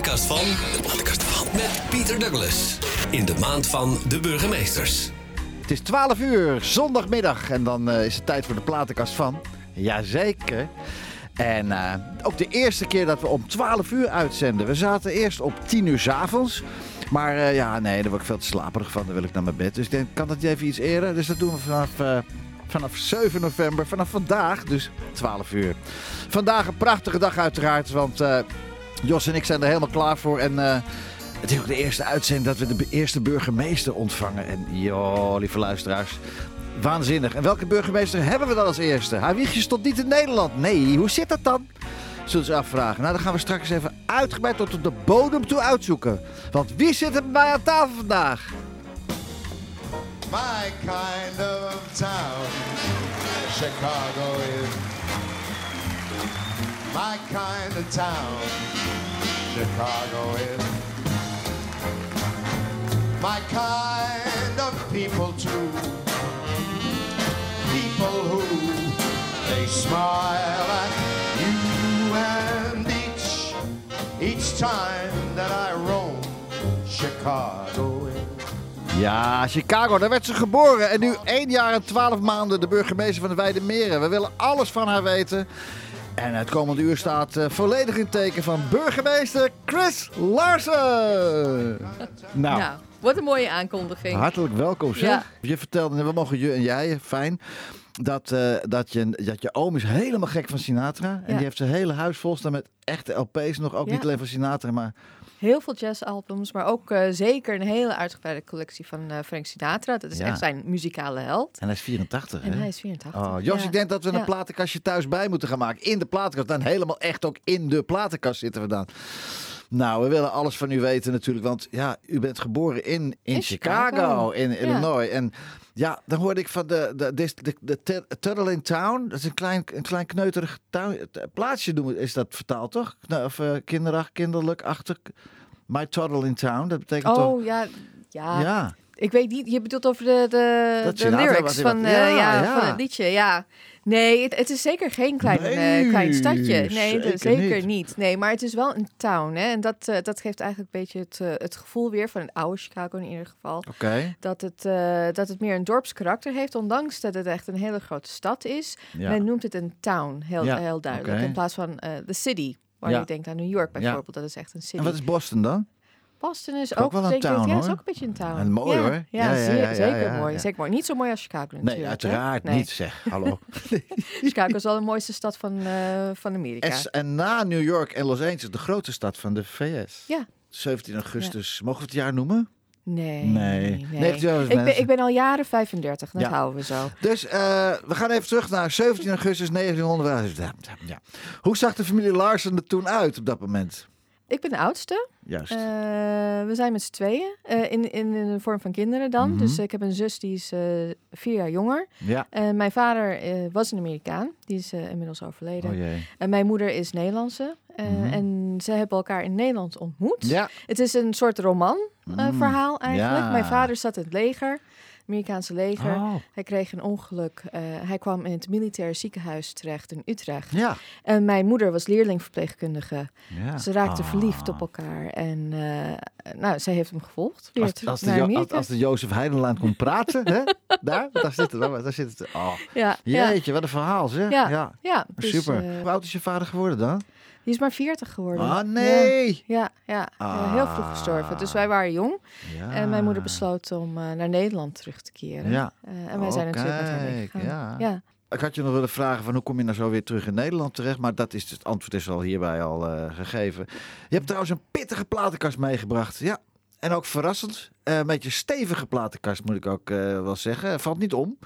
platenkast van. De platenkast van. Met Pieter Douglas. In de maand van de burgemeesters. Het is 12 uur, zondagmiddag. En dan eh, is het tijd voor de platenkast van. Jazeker. En eh, ook de eerste keer dat we om 12 uur uitzenden. We zaten eerst op 10 uur 's avonds. Maar eh, ja, nee, daar word ik veel te slaperig van. Dan wil ik naar mijn bed. Dus ik denk, kan dat even iets eerder? Dus dat doen we vanaf, vanaf 7 november. Vanaf vandaag, dus 12 uur. Vandaag een prachtige dag uiteraard. Want Jos en ik zijn er helemaal klaar voor. En eh, het is ook de eerste uitzending dat we de eerste burgemeester ontvangen. En joh, lieve luisteraars. Waanzinnig. En welke burgemeester hebben we dan als eerste? Haar wiegje stond niet in Nederland. Nee, hoe zit dat dan? Zullen ze afvragen. Nou, dan gaan we straks even uitgebreid tot op de bodem toe uitzoeken. Want wie zit er bij aan tafel vandaag? My kind of town, Chicago is. My kind of town, Chicago is. My kind of people too. People who they smile at you and each time that I roam Chicago is. Ja, Chicago, daar werd ze geboren. En nu één jaar en twaalf maanden de burgemeester van de Weide Meren. We willen alles van haar weten. En het komende uur staat eh, volledig in teken van burgemeester Chris Larsen. Nou, Nou, wat een mooie aankondiging. hartelijk welkom zeg. Ja. Je vertelde, we mogen je en jij, fijn, dat, eh, dat, je, dat je oom is helemaal gek van Sinatra. En Ja. die heeft zijn hele huis vol staan met echte LP's nog. Ook Ja. niet alleen van Sinatra, maar Heel veel jazzalbums, maar ook eh, zeker een hele uitgebreide collectie van eh, Frank Sinatra. Dat is Ja. echt zijn muzikale held. En hij is 84, En hè? hij is 84. Oh, Jos, Ja. ik denk dat we een platenkastje thuis bij moeten gaan maken. In de platenkast. Dan helemaal echt ook in de platenkast zitten we dan. Nou, we willen alles van u weten natuurlijk. Want ja, u bent geboren in, in, In Chicago, Chicago. in Ja. Illinois. En ja, dan hoorde ik van de, de, de, de, de Tut- Tuttle in Town. Dat is een klein, een klein kneuterig tuin, t- plaatsje, we- is dat vertaald toch? Of uh, kinderach, kinderlijk, achter. My Tuttle in Town, dat betekent toch... Oh, ja, ja. Ja, Ik weet niet, je bedoelt over de, de, de lyrics van, eh, Ja, ja, ja. van het liedje. Ja. Nee, het, het is zeker geen klein, eh, klein stadje. Nee, zeker niet. niet. Nee, maar het is wel een town. Hè? En dat, eh, dat geeft eigenlijk een beetje het, het gevoel weer van het oude Chicago in ieder geval. oké. Dat het, dat het meer een dorpskarakter heeft, ondanks dat het echt een hele grote stad is. Ja. Men noemt het een town, heel, heel duidelijk. In plaats van the city, waar je denkt aan New York bijvoorbeeld. Dat is echt een city. En wat is Boston dan? Boston is Ook ook, wel een ik, ja, is ook een beetje een town. En mooi, ja. hoor. Ja, zeker mooi. Zeker mooi. Niet zo mooi als Chicago natuurlijk. Nee, uiteraard Nee. niet zeg. Hallo. Chicago is wel de mooiste stad van, eh, van Amerika. En, na New York en Los Angeles de grootste stad van de VS. Ja. 17 augustus. Mogen we het jaar noemen? Nee. Nee. nee. 19 Ik, ben, ik ben al jaren 35, dat Ja. houden we zo. Dus eh, we gaan even terug naar 17 augustus 1900. Ja. Hoe zag de familie Larsen er toen uit op dat moment? Ik ben de oudste. Juist. Eh, we zijn met z'n tweeën. eh, in, in, in de vorm van kinderen dan. Mhm. Dus ik heb een zus die is eh, vier jaar jonger. ja. Mijn vader was een Amerikaan. Die is inmiddels overleden. Oh jee. En mijn moeder is Nederlandse. Mhm. En ze hebben elkaar in Nederland ontmoet. Ja. Het is een soort roman eh, Mm. verhaal eigenlijk. Ja. Mijn vader zat in het leger, Amerikaanse leger. Oh. Hij kreeg een ongeluk. eh, hij kwam in het militair ziekenhuis terecht in Utrecht. Ja. En mijn moeder was leerlingverpleegkundige. ja. Ze raakten Ah. verliefd op elkaar. En eh, nou, zij heeft hem gevolgd. Als, als, de, Jo- als, de Jozef Heidenlaan kon praten, hè? Daar, daar zit het. Daar zit het. Oh. ja, ja, Jeetje, wat een verhaal, zeg. Ja. ja. ja, dus, Super. eh, Hoe oud is je vader geworden dan? Die is maar 40 geworden. Ah, nee. Ja, ja, ja, heel vroeg gestorven. Dus wij waren jong. Ja. En mijn moeder besloot om eh, naar Nederland terug te keren. Ja. Eh, en wij Oh, zijn natuurlijk met haar meegegaan. ja. ja. Ik had je nog willen vragen van hoe kom je nou zo weer terug in Nederland terecht, maar dat is het antwoord is al hierbij al eh, gegeven. Je hebt trouwens een pittige platenkast meegebracht, ja. En ook verrassend, een beetje stevige platenkast moet ik ook wel zeggen. Valt niet om.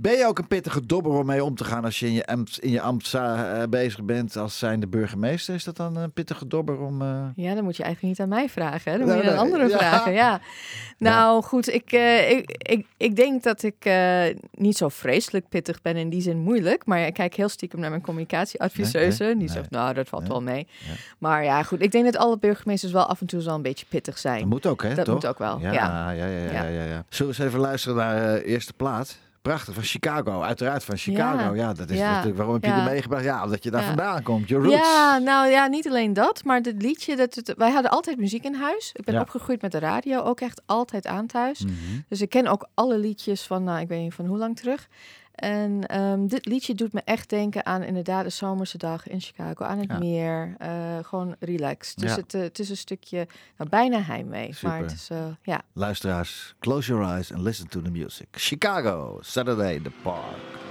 Ben je ook een pittige dobber om mee om te gaan als je in je ambt, in je ambt eh, bezig bent als zijnde burgemeester? Is dat dan een pittige dobber om... eh, Ja, dan moet je eigenlijk niet aan mij vragen. Hè? Dan moet je aan nee, anderen ja. vragen. Ja. Nou, goed. Ik, eh, ik, ik, ik denk dat ik niet zo vreselijk pittig ben. In die zin moeilijk. Maar ik kijk heel stiekem naar mijn communicatieadviseuse. Nee, nee, die zegt, nou, dat valt wel mee. Maar ja, goed. Ik denk dat alle burgemeesters wel af en toe wel een beetje pittig zijn. Dat moet ook, hè? Dat toch? moet ook wel, Ja, ja. ja, ja, ja. Zullen we eens even luisteren naar eerste plaat? Prachtig, van Chicago. Uiteraard van Chicago. Ja, dat is Ja. natuurlijk waarom heb je Ja. die meegebracht? Ja, omdat je daar vandaan komt. Your roots. Ja, nou ja, niet alleen dat, maar dit liedje, dat, het- wij hadden altijd muziek in huis. Ik ben opgegroeid met de radio, ook echt altijd aan thuis. Mhm. Dus ik ken ook alle liedjes van, nou, ik weet niet van hoe lang terug. En ehm, dit liedje doet me echt denken aan inderdaad de zomerse dag in Chicago, aan het Ja. meer, eh, gewoon relaxed. Dus Ja. het, het is een stukje, nou, bijna heimwee, maar het is, eh, ja. Luisteraars, close your eyes and listen to the music. Chicago, Saturday in the Park.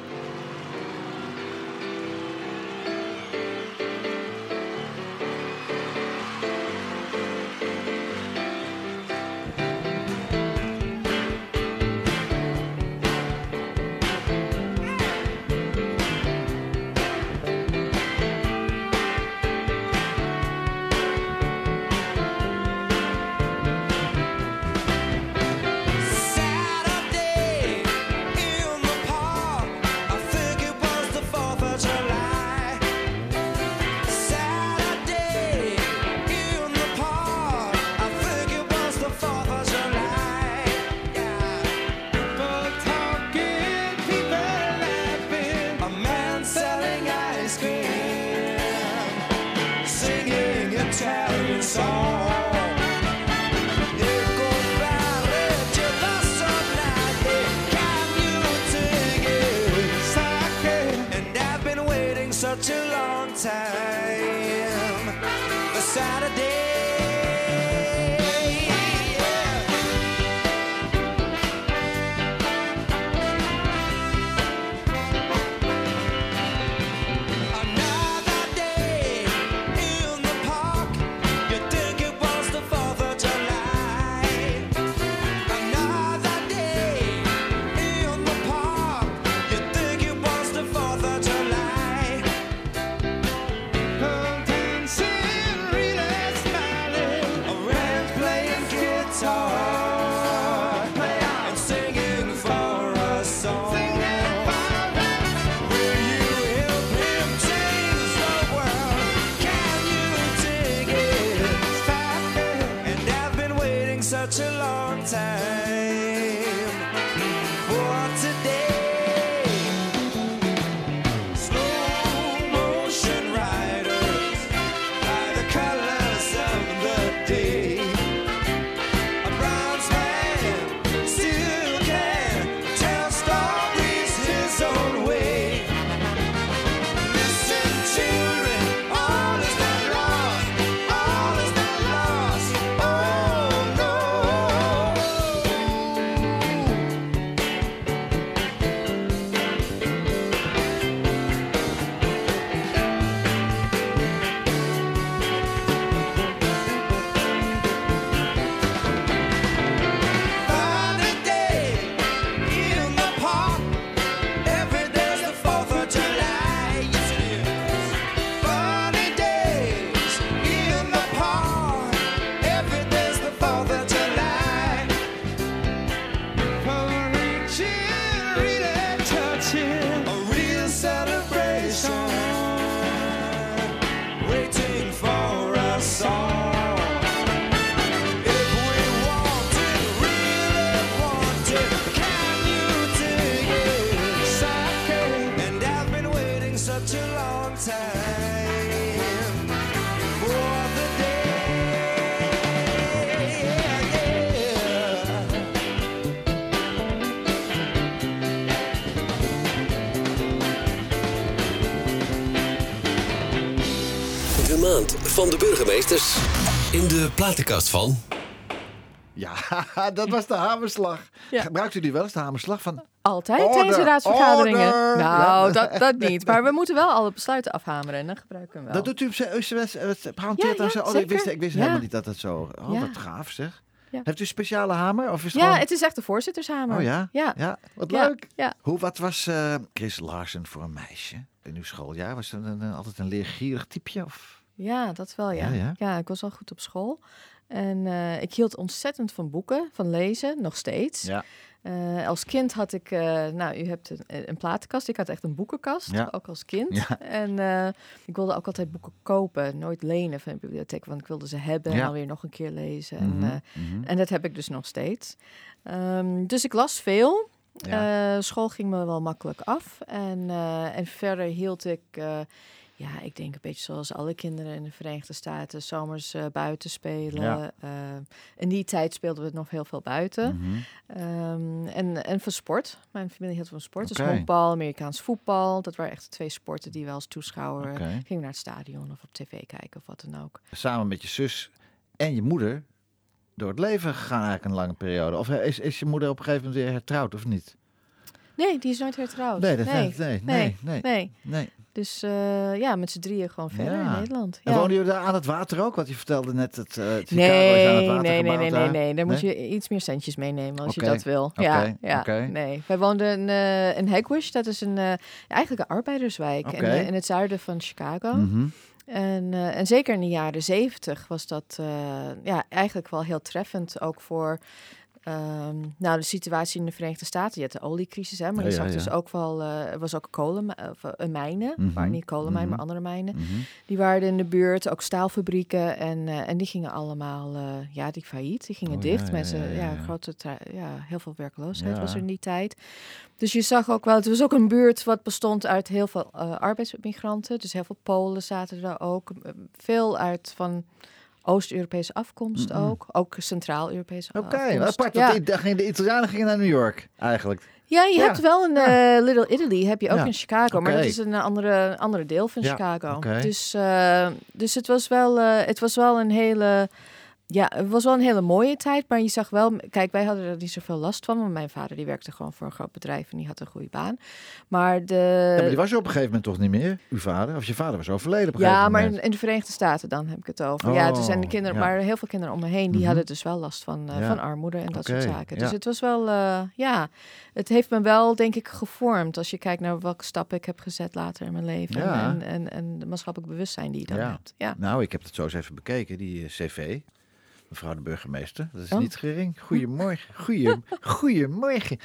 In de platenkast van... Ja, dat was de hamerslag. Ja. Gebruikt u die wel eens, de hamerslag van... Altijd Order, tijdens de raadsvergaderingen. order. Nou, Ja. dat, dat niet. Maar we moeten wel alle besluiten afhameren en dan gebruiken we hem wel. Dat doet u op hanteert Ja, dan ja, zo. Oh, ik wist, ik wist Ja. helemaal niet dat het zo... Oh, Ja. wat gaaf zeg. Ja. Heeft u een speciale hamer? Of is het ja, gewoon... het is echt de voorzittershamer. Oh ja? Ja. Ja, wat leuk. Ja. Hoe, wat was eh, Chris Larsen voor een meisje in uw schooljaar? Was een, een- altijd een leergierig typeje? Of? Ja, dat wel, ja. Ja, ja. ik was al goed op school. En eh, ik hield ontzettend van boeken, van lezen, nog steeds. Ja. Eh, als kind had ik, eh, nou, u hebt een, een platenkast. Ik had echt een boekenkast, Ja. ook als kind. Ja. En ik wilde ook altijd boeken kopen, nooit lenen van de bibliotheek, want ik wilde ze hebben en Ja. dan weer nog een keer lezen. Mhm, En, eh, mhm. en dat heb ik dus nog steeds. Ehm, dus ik las veel. School ging me wel makkelijk af. En, en verder hield ik, ja, ik denk een beetje zoals alle kinderen in de Verenigde Staten, zomers eh, buiten spelen. Ja. Eh, in die tijd speelden we nog heel veel buiten. Mhm. Ehm, en, en van sport. Mijn familie hield van sport. Dus Oké. honkbal, Amerikaans voetbal. Dat waren echt de twee sporten die we als toeschouwer gingen naar het stadion of op tv kijken of wat dan ook. Samen met je zus en je moeder door het leven gegaan eigenlijk een lange periode. Of eh, is, is je moeder op een gegeven moment weer hertrouwd of niet? Nee, die is nooit hertrouwd. Nee, dat, nee, nee, nee, nee, nee, nee. Nee. Dus eh, ja, met z'n drieën gewoon verder Ja. in Nederland. En Ja. wonen jullie daar aan het water ook? Want je vertelde net dat eh Chicago is aan Nee, het water nee, nee, nee, nee, nee. Daar moet Nee? je iets meer centjes meenemen als je dat wil. ja, ja. Nee, wij woonden in, in Hegwish. Dat is een, eh, eigenlijk een arbeiderswijk in, in het zuiden van Chicago. Mhm. En, en zeker in de jaren zeventig was dat ja, eigenlijk wel heel treffend. Ook voor ehm, nou, de situatie in de Verenigde Staten. Je had de oliecrisis, hè, maar Ja, je zag ja. dus ook wel... eh, er was ook kolen, of, eh, mijnen. Mhm, Maar niet kolenmijnen, mhm. maar andere mijnen. Mhm. Die waren in de buurt, ook staalfabrieken. En, eh, en die gingen allemaal, eh, ja, die failliet. Die gingen Oh, dicht. Mensen, ja, grote, ja, heel veel werkloosheid was er in die tijd. Dus je zag ook wel, het was ook een buurt wat bestond uit heel veel eh, arbeidsmigranten. Dus heel veel Polen zaten er ook. Eh, Veel uit van Oost-Europese afkomst ook. Ook Centraal-Europese Oké, afkomst. wat apart. Ja. gingen de Italianen gingen naar New York eigenlijk. Ja, je Ja. hebt wel een eh, Little Italy, heb je ook Ja. in Chicago, maar Oké. dat is een andere, andere deel van Chicago. oké. Dus, eh, dus het was wel, eh, het was wel een hele, ja, het was wel een hele mooie tijd, maar je zag wel, kijk, wij hadden er niet zoveel last van, want mijn vader die werkte gewoon voor een groot bedrijf en die had een goede baan. Maar de, ja, maar die was er op een gegeven moment toch niet meer, uw vader? Of je vader was overleden op een ja, gegeven maar moment. in, in de Verenigde Staten dan heb ik het over. ja, er zijn de Oh, kinderen, ja. maar heel veel kinderen om me heen, die Mhm. hadden dus wel last van, eh, Ja. van armoede en dat soort zaken. Dus het was wel, eh, ja, het heeft me wel, denk ik, gevormd. Als je kijkt naar welke stappen ik heb gezet later in mijn leven. En, en, en de maatschappelijk bewustzijn die je dan hebt. Ja. Nou, ik heb het zo eens even bekeken, die eh, cv. Mevrouw de burgemeester, dat is Oh. niet gering. Goedemorgen. Goeie, goedemorgen.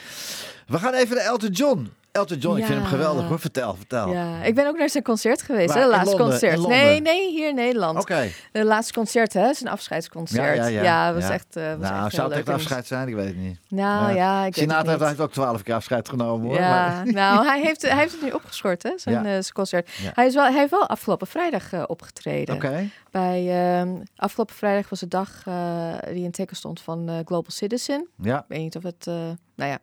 We gaan even naar Elton John. Elton John, ik vind hem geweldig hoor. Vertel, vertel. Ja, ik ben ook naar zijn concert geweest, In laatste Londen? concert. Nee, nee, hier in Nederland. Oké. De laatste concert, hè, zijn afscheidsconcert. Ja, ja, ja. was echt, eh was Nou, echt zou het echt afscheid zijn? Ik weet het niet. Nou Ja. ik Sinatra heeft ook twaalf keer afscheid genomen hoor. Ja, Maar- nou, hij heeft, hij heeft het nu opgeschort, hè, zijn, eh, zijn concert. Hij, is wel, hij heeft wel afgelopen vrijdag eh, opgetreden. Oké. Bij, ehm, afgelopen vrijdag was de dag eh, die in teken stond van eh, Global Citizen. Ja. Ik weet niet of het, eh, nou ja.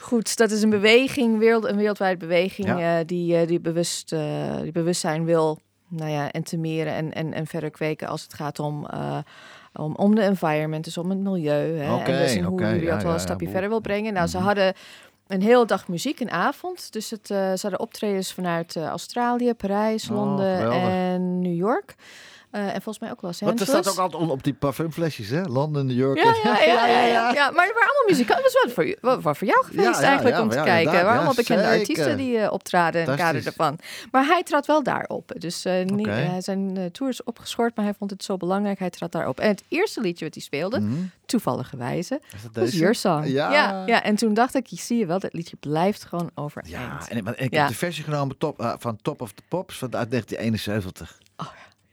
Goed, dat is een beweging, wereld, een wereldwijde beweging Ja. die, die, bewust, die bewustzijn wil nou ja, entomeren en, en, en verder kweken als het gaat om, om, om de environment, dus om het milieu. Hè, en dus in hoe je ja, wereld wel een stapje verder wil brengen. Nou, ze Mhm. hadden een hele dag muziek, een avond. Dus het, ze hadden optredens vanuit Australië, Parijs, Oh, Londen en New York. Eh, en volgens mij ook Los Want er staat ook altijd op die parfumflesjes, hè? Londen, New York. Ja, ja, ja, ja, ja, ja. Maar waren allemaal muzikanten. Dat was wel voor, wel- wel voor jou geweest eigenlijk om te kijken. Waren allemaal bekende zeker. artiesten die eh, optraden in het kader ervan. Maar hij trad wel daarop. Dus eh, niet, zijn tour is opgeschort, maar hij vond het zo belangrijk. Hij trad daarop. En het eerste liedje wat hij speelde, Mhm. toevallige wijze, Is was? Your Song. Ja. ja. En toen dacht ik, zie je wel, dat liedje blijft gewoon overeind. Ja, en, en ik heb de versie genomen top, van Top of the Pops van uit 1971.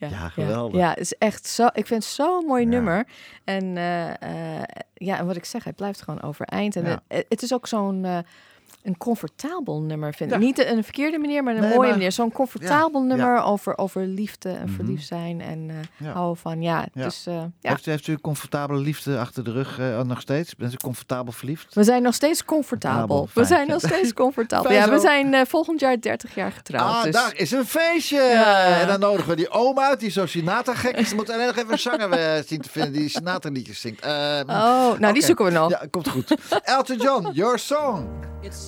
Ja, geweldig. Ja, het is echt zo. Ik vind het zo'n mooi Ja. nummer. En eh, eh, ja, en wat ik zeg, hij blijft gewoon overeind. En het, het is ook zo'n eh, een comfortabel nummer, vind ik. Ja. Niet een verkeerde manier, maar een Nee, mooie maar- manier. Zo'n comfortabel Ja, nummer over, over liefde en Mhm. verliefd zijn en eh, Ja. houden van. Ja, Ja. dus eh, ja. Heeft, u- heeft u een comfortabele liefde achter de rug eh, nog steeds? Bent u comfortabel verliefd? We zijn nog steeds comfortabel. Comfortabel, We zijn nog steeds comfortabel. Ja, we zijn eh, volgend jaar 30 jaar getrouwd. ah, dus. daar is een feestje! Ja. En dan nodigen we die oom uit, die zo Sinatra-gek is. Moet alleen nog even een zanger eh, zien te vinden die Sinatra-liedjes zingt. Eh, Oh, nou die zoeken we nog. Ja, komt goed. Elton John, your song. It's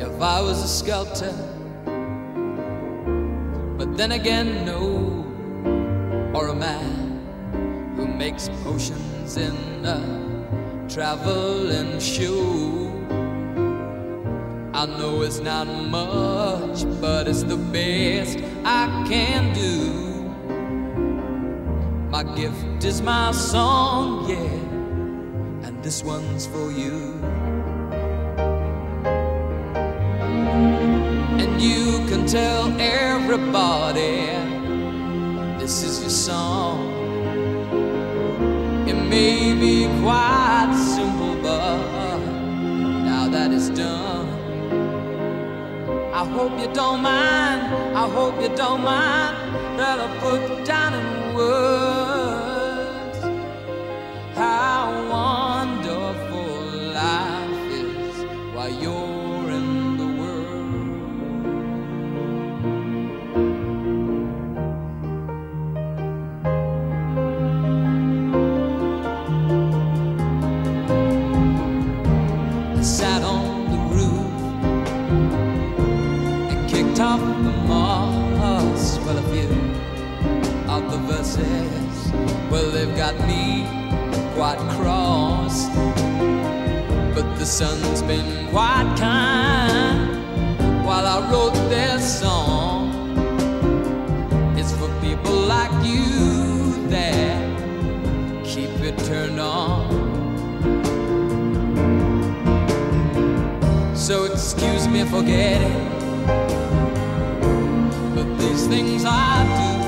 If I was a sculptor, but then again, no, or a man who makes potions in a traveling show. I know it's not much, but it's the best I can do. My gift is my song, yeah, and this one's for you. And you can tell everybody this is your song. It may be quite simple, but now that it's done, I hope you don't mind. I hope you don't mind that I put down in words well, they've got me quite cross. But the sun's been quite kind while I wrote this song. It's for people like you that keep it turned on. So excuse me for getting But these things I do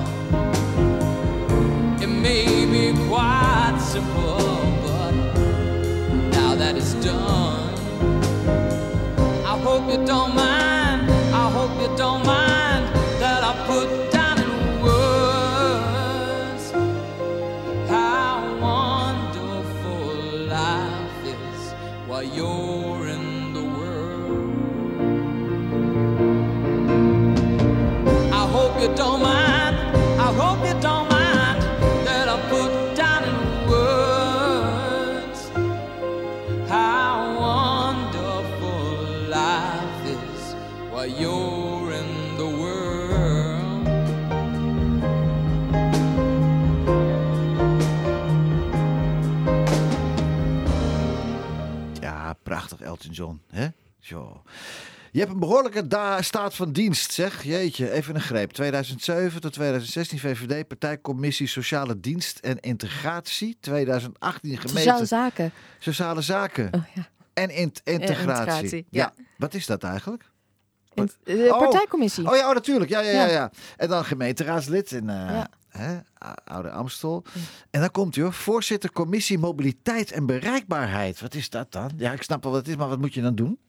You don't mind. Je hebt een behoorlijke da- staat van dienst, zeg. Jeetje, even een greep. 2007 tot 2016 VVD, Partijcommissie Sociale Dienst en Integratie. 2018 gemeente Sociale zaken. Sociale Zaken Oh, ja. en int- integratie. integratie, ja. Wat is dat eigenlijk? In, de Oh. partijcommissie. Oh ja, oh, natuurlijk. Ja, ja, ja, Ja. ja. En dan gemeenteraadslid in eh, hè, Oude Amstel. En dan komt u hoor. Voorzitter Commissie Mobiliteit en Bereikbaarheid. Wat is dat dan? Ja, ik snap wel wat het is, maar wat moet je dan doen?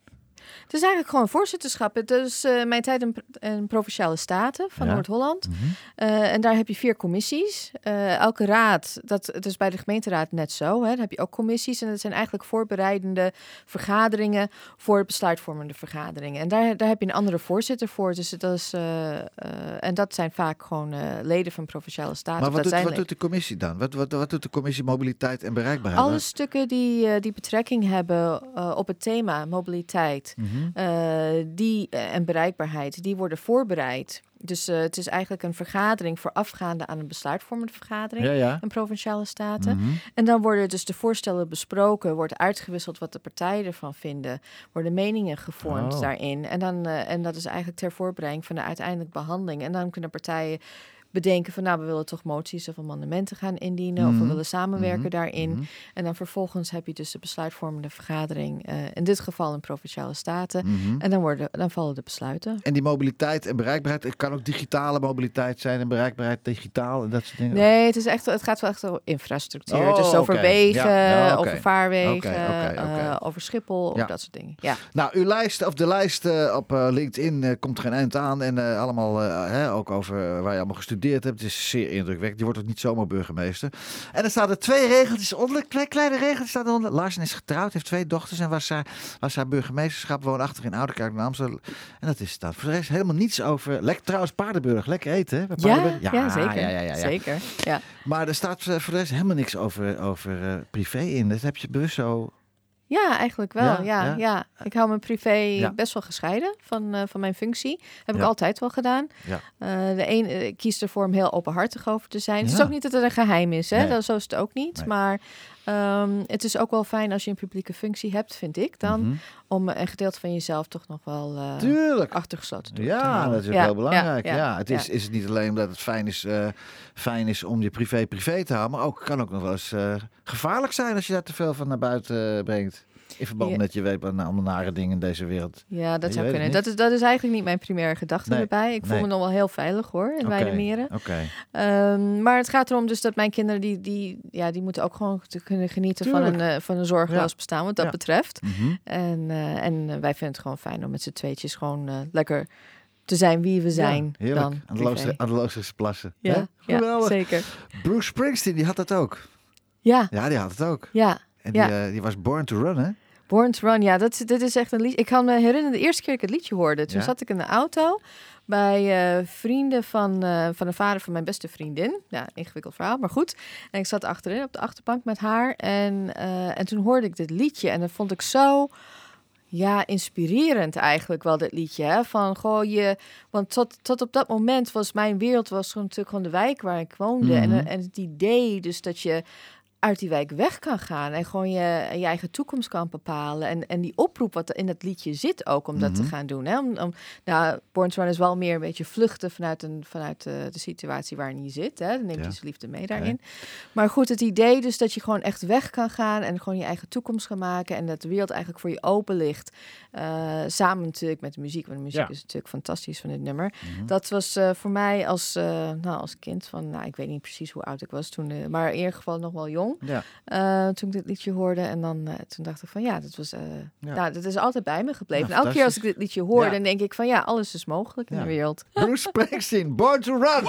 Het is eigenlijk gewoon voorzitterschap. Het is eh, mijn tijd in, in Provinciale Staten van Ja. Noord-Holland. Eh, en daar heb je vier commissies. Eh, elke raad, dat, het is bij de gemeenteraad net zo. Hè, dan heb je ook commissies. En dat zijn eigenlijk voorbereidende vergaderingen voor besluitvormende vergaderingen. En daar, daar heb je een andere voorzitter voor. Dus dat is, en dat zijn vaak gewoon leden van Provinciale Staten. Maar wat doet, wat doet de commissie dan? Wat, wat, wat doet de Commissie Mobiliteit en Bereikbaarheid? alle stukken die, die betrekking hebben op het thema mobiliteit Mhm. eh, die, eh, en bereikbaarheid, die worden voorbereid. Dus eh, het is eigenlijk een vergadering voorafgaande aan een besluitvormende vergadering. Ja, ja. in provinciale staten. Mhm. En dan worden dus de voorstellen besproken, wordt uitgewisseld wat de partijen ervan vinden, worden meningen gevormd Oh. daarin. En, dan, en dat is eigenlijk ter voorbereiding van de uiteindelijke behandeling. En dan kunnen partijen bedenken van nou, we willen toch moties of amendementen gaan indienen, of we Mhm. willen samenwerken Mhm. daarin. Mhm. En dan vervolgens heb je dus de besluitvormende vergadering, eh, in dit geval in provinciale staten. En dan, worden, dan vallen de besluiten. En die mobiliteit en bereikbaarheid, het kan ook digitale mobiliteit zijn en bereikbaarheid digitaal en dat soort dingen. Nee, het, is echt, het gaat wel echt over infrastructuur. Oh, dus over wegen, Ja, ja, oké. over vaarwegen, eh, over Schiphol, Ja. of dat soort dingen. Ja. Nou, uw lijst, of de lijst eh, op LinkedIn komt geen eind aan. En allemaal, hè, ook over waar je allemaal gestudeerd bestudeerd heb. Het is zeer indrukwekkend. Die wordt ook niet zomaar burgemeester. En er staan er twee regeltjes onder. Twee kleine regeltjes staan eronder. Larsen is getrouwd, heeft twee dochters en was haar, was haar burgemeesterschap woonachtig in Oudekerk in Amsterdam. En dat is staat voor de rest helemaal niets over. Lekker trouwens, Paardenburg. Lekker eten, hè? Ja, ja, zeker. Ja, ja, ja, ja. Zeker. Ja. Maar er staat eh, voor de rest helemaal niks over, over eh, privé in. Dat heb je bewust zo. Ja, eigenlijk wel. Ja, Ja, Ik hou mijn privé Ja. best wel gescheiden van, eh, van mijn functie. Heb ik altijd wel gedaan. Eh, de een eh, kiest ervoor om heel openhartig over te zijn. Het is ook niet dat het een geheim is, hè? Nee. Dat, zo is het ook niet. Nee. Maar ehm, het is ook wel fijn als je een publieke functie hebt, vind ik dan, Mhm. om een gedeelte van jezelf toch nog wel eh Tuurlijk. achtergesloten te Ja, dat is ook Ja, heel belangrijk. Ja, ja, het is, is het niet alleen omdat het fijn is, eh, fijn is om je privé privé te houden, maar ook kan ook nog wel eens eh, gevaarlijk zijn als je daar te veel van naar buiten brengt. In verband met je weet allemaal nare dingen in deze wereld. Ja, dat Je zou kunnen. Dat is, dat is eigenlijk niet mijn primaire gedachte Nee, erbij. Ik voel me nog wel heel veilig hoor, in Oké, Weidemeren. Oké. Ehm, maar het gaat erom dus dat mijn kinderen, die, die, ja, die moeten ook gewoon te kunnen genieten van een, eh, van een zorgeloos Ja. bestaan, wat dat Ja. betreft. Mhm. En, eh, en eh, wij vinden het gewoon fijn om met z'n tweetjes gewoon lekker te zijn wie we zijn. Ja, dan aan de aan de Loosdrechtse plassen. Ja, ja, zeker. Bruce Springsteen, die had dat ook. Ja, Ja, die had het ook. ja. En die, Ja. die was Born to Run, hè? Born to Run, ja, dat, dit is echt een liedje. Ik kan me herinneren, de eerste keer dat ik het liedje hoorde, toen Ja? zat ik in de auto bij eh, vrienden van, eh, van de vader van mijn beste vriendin. Ja, ingewikkeld verhaal, maar goed. En ik zat achterin op de achterbank met haar en, eh, en toen hoorde ik dit liedje en dat vond ik zo... Ja, inspirerend eigenlijk wel, dit liedje. Hè? Van, goh, je, want tot, tot op dat moment was mijn wereld was gewoon natuurlijk gewoon de wijk waar ik woonde. en, Mhm. en het idee dus dat je uit die wijk weg kan gaan en gewoon je, je eigen toekomst kan bepalen. En, en die oproep wat in het liedje zit ook om dat te Mhm. gaan doen. Hè? Om, om, nou, Born to Run is wel meer een beetje vluchten vanuit, een, vanuit de, de situatie waarin je zit. Hè? Dan neemt Ja. je zijn liefde mee daarin. Maar goed, het idee dus dat je gewoon echt weg kan gaan en gewoon je eigen toekomst kan maken. En dat de wereld eigenlijk voor je open ligt. Eh, samen natuurlijk met de muziek, want de muziek Ja. is natuurlijk fantastisch van dit nummer. Mhm. Dat was eh, voor mij als, eh, nou, als kind van, nou, ik weet niet precies hoe oud ik was toen, eh, maar in ieder geval nog wel jong. Ja. eh, toen ik dit liedje hoorde. En dan eh, toen dacht ik van ja, dat was, eh, Ja. nou, dat is altijd bij me gebleven. Ja, en elke keer als ik dit liedje hoor, Ja. dan denk ik van ja, alles is mogelijk in de wereld. Bruce Springsteen, Born to Run.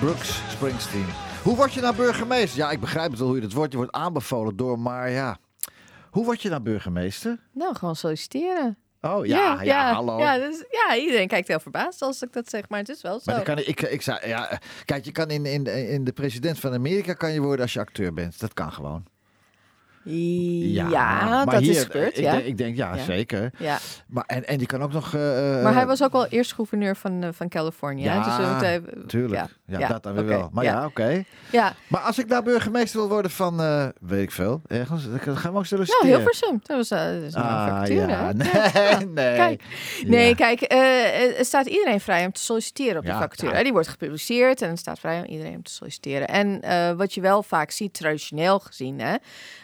Brooks Springsteen. Hoe word je nou burgemeester? Ja, ik begrijp het wel hoe je dat wordt. Je wordt aanbevolen door, maar ja. Hoe word je nou burgemeester? Nou, gewoon solliciteren. Oh ja, ja, hallo. Ja, dus, ja, iedereen kijkt heel verbaasd als ik dat zeg, maar het is wel zo. Maar dan kan ik, ik, ik zou, ja, kijk, je kan in, in, in de president van Amerika kan je worden als je acteur bent. Dat kan gewoon. Ja, dat hier, is gebeurd, Ik, ja. denk, ik denk, ja, Ja. zeker. ja. Maar, en, en die kan ook nog... eh, Maar hij was ook wel eerst gouverneur van, eh, van Californië. Ja, dus Tuurlijk. Ja, dat dan weer wel. Maar ja. oké. ja. Maar als ik nou burgemeester wil worden van, eh, weet ik veel, ergens, dan gaan we ook Nou, solliciteren. Hilversum. Dat was, eh, dat is een Ah, vacature, ja. hè? Nee, nee. Kijk, Nee, kijk, eh, er staat iedereen vrij om te solliciteren op de vacature. nou. Die wordt gepubliceerd en het staat vrij om iedereen om te solliciteren. En eh, wat je wel vaak ziet, traditioneel gezien, hè,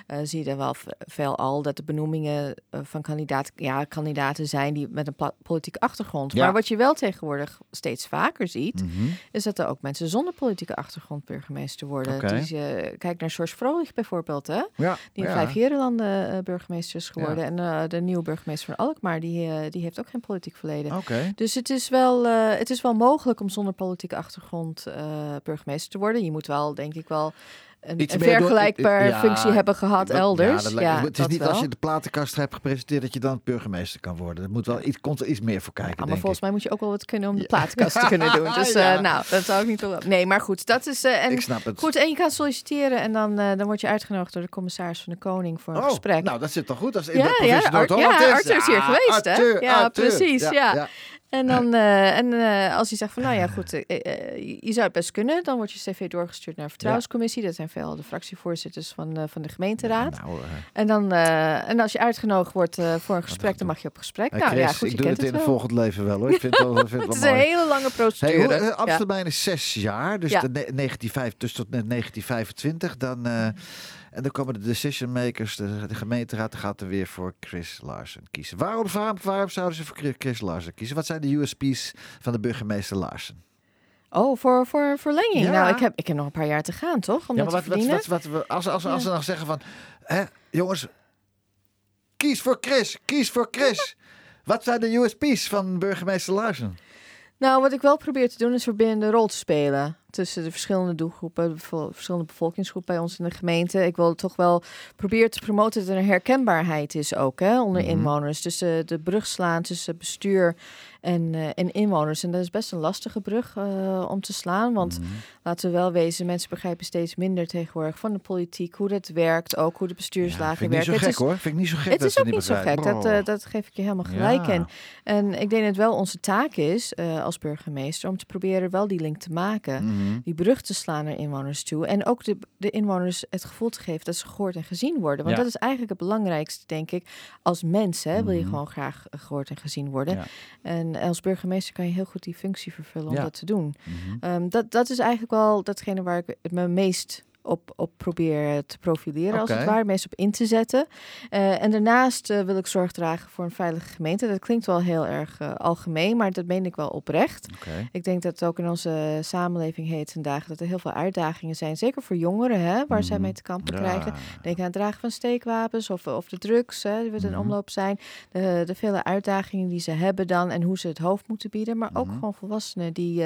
eh, zie je er wel veel al dat de benoemingen eh, van kandidaat, ja, kandidaten zijn die met een politieke achtergrond. Ja. Maar wat je wel tegenwoordig steeds vaker ziet, Mhm. is dat er ook mensen zonder politieke achtergrond burgemeester worden. Oké. Dus je kijkt naar George Frolich bijvoorbeeld, hè? Ja, Die in ja. vijf Nederlanden eh, burgemeester is geworden. En eh, de nieuwe burgemeester van Alkmaar, die, eh, die heeft ook geen politiek verleden. Dus het is, wel, eh, het is wel mogelijk om zonder politieke achtergrond eh, burgemeester te worden. Je moet wel, denk ik wel, een, een door- vergelijkbaar ja, functie hebben gehad Dat- elders. Ja, dat het is dat niet als je de platenkast hebt gepresenteerd dat je dan burgemeester kan worden. Er moet wel iets, komt er iets meer voor kijken, maar denk volgens ik. mij moet je ook wel wat kunnen om de Ja. plaatkast te kunnen doen. Dus eh, nou, dat zou ik niet wel. Nee, maar goed, dat is. eh, en ik snap het. goed, en je kan solliciteren en dan, eh, dan word je uitgenodigd door de commissaris van de Koning voor een oh, gesprek. nou, dat zit toch goed als in Ja, de provincie Noord-Holland ja. Arthur is hier geweest, hè? Ja, precies, ja. En dan, eh, en eh, als hij zegt van, nou ja, goed, eh, je zou het best kunnen, dan wordt je cv doorgestuurd naar vertrouwenscommissie. Dat zijn veel de fractievoorzitters van, van de gemeenteraad. Nou, En, dan, en als je uitgenodigd wordt voor een gesprek, dan mag je op gesprek. hey, nou Chris, ja, goed, ik je doe het in het volgend leven wel hoor. Ik vind het wel, vind het Het is een hele lange Hey, procedure. Ja. Amsterdam is zes jaar, dus de ne- 1905, dus tot net 1925. Dan, en dan komen de decision makers, de, de gemeenteraad, gaat er weer voor Chris Larsen kiezen. Waarom, waarom, waarom zouden ze voor Chris- Larsen kiezen? Wat zijn de USP's van de burgemeester Larsen? Oh, voor, voor verlenging. Ja. Nou, ik heb, ik heb nog een paar jaar te gaan, toch? Om Ja, maar wat, wat, verdienen. wat, wat, we- als, als, als Ja. ze dan zeggen van, hè, jongens, kies voor Chris, kies voor Chris. Wat zijn de USP's van burgemeester Larsen? Nou, wat ik wel probeer te doen is verbindende rol te spelen tussen de verschillende doelgroepen, de verschillende bevolkingsgroepen bij ons in de gemeente. Ik wil toch wel proberen te promoten dat er een herkenbaarheid is ook hè, onder Mhm. inwoners. Dus de, de brug slaan tussen bestuur en, eh, en inwoners. En dat is best een lastige brug eh, om te slaan, want Mhm. laten we wel wezen, mensen begrijpen steeds minder tegenwoordig van de politiek, hoe dat werkt, ook hoe de Ja, bestuurslagen vind ik niet zo werken. gek Het is- hoor. Vind ik niet zo gek het dat is ook niet zo gek, begrijpen. dat, eh, Oh. dat geef ik je helemaal gelijk Ja. in. En ik denk dat het wel onze taak is als burgemeester om te proberen wel die link te maken. Mhm. Die brug te slaan naar inwoners toe. En ook de, de inwoners het gevoel te geven dat ze gehoord en gezien worden. Want Ja. dat is eigenlijk het belangrijkste, denk ik. Als mens hè, wil je Mhm. gewoon graag eh, gehoord en gezien worden. Ja. En als burgemeester kan je heel goed die functie vervullen om Ja. dat te doen. Mhm. Ehm, dat, dat is eigenlijk wel datgene waar ik het me meest op, op probeer te profileren, als het ware, meest op in te zetten. Eh, en daarnaast eh, wil ik zorg dragen voor een veilige gemeente. Dat klinkt wel heel erg eh, algemeen, maar dat meen ik wel oprecht. Ik denk dat het ook in onze samenleving heet vandaag dat er heel veel uitdagingen zijn, zeker voor jongeren, hè, waar zij Mhm. mee te kampen Ja. krijgen. Denk aan het dragen van steekwapens of, of de drugs hè, die we in Mhm. omloop zijn. De, de vele uitdagingen die ze hebben dan en hoe ze het hoofd moeten bieden. Maar ook Mhm. gewoon volwassenen die...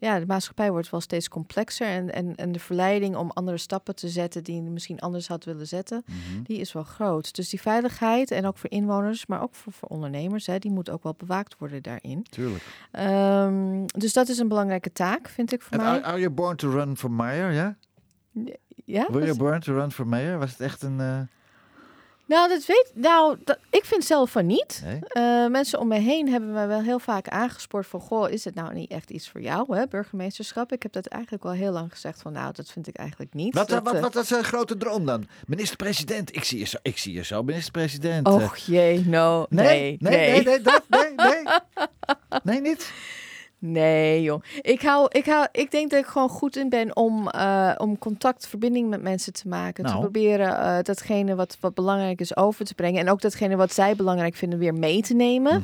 ja, de maatschappij wordt wel steeds complexer. En, en, en de verleiding om andere stappen te zetten die je misschien anders had willen zetten, Mhm. die is wel groot. Dus die veiligheid en ook voor inwoners, maar ook voor, voor ondernemers, hè, die moet ook wel bewaakt worden daarin. Tuurlijk. Ehm, dus dat is een belangrijke taak, vind ik voor mij. are, are you born to run for mayor, ja? ja, Were you born to run for mayor? Was het echt een... eh, nou, dat weet, nou dat, ik vind zelf van niet. Nee? Eh, mensen om me heen hebben mij wel heel vaak aangespoord van... goh, is het nou niet echt iets voor jou, hè, burgemeesterschap? Ik heb dat eigenlijk wel heel lang gezegd van... nou, dat vind ik eigenlijk niet. Wat, Dat, wat, eh, wat, wat is een grote droom dan? Minister-president. Ik zie je zo, ik zie je zo minister-president. eh. Och jee, no, nee, nee, nee, nee, nee, dat, nee, nee. Nee, niet? Nee, joh. Ik, hou, ik, hou, ik denk dat ik gewoon goed in ben om, eh, om contact, verbinding met mensen te maken. Te Nou. proberen eh, datgene wat, wat belangrijk is over te brengen. En ook datgene wat zij belangrijk vinden weer mee te nemen.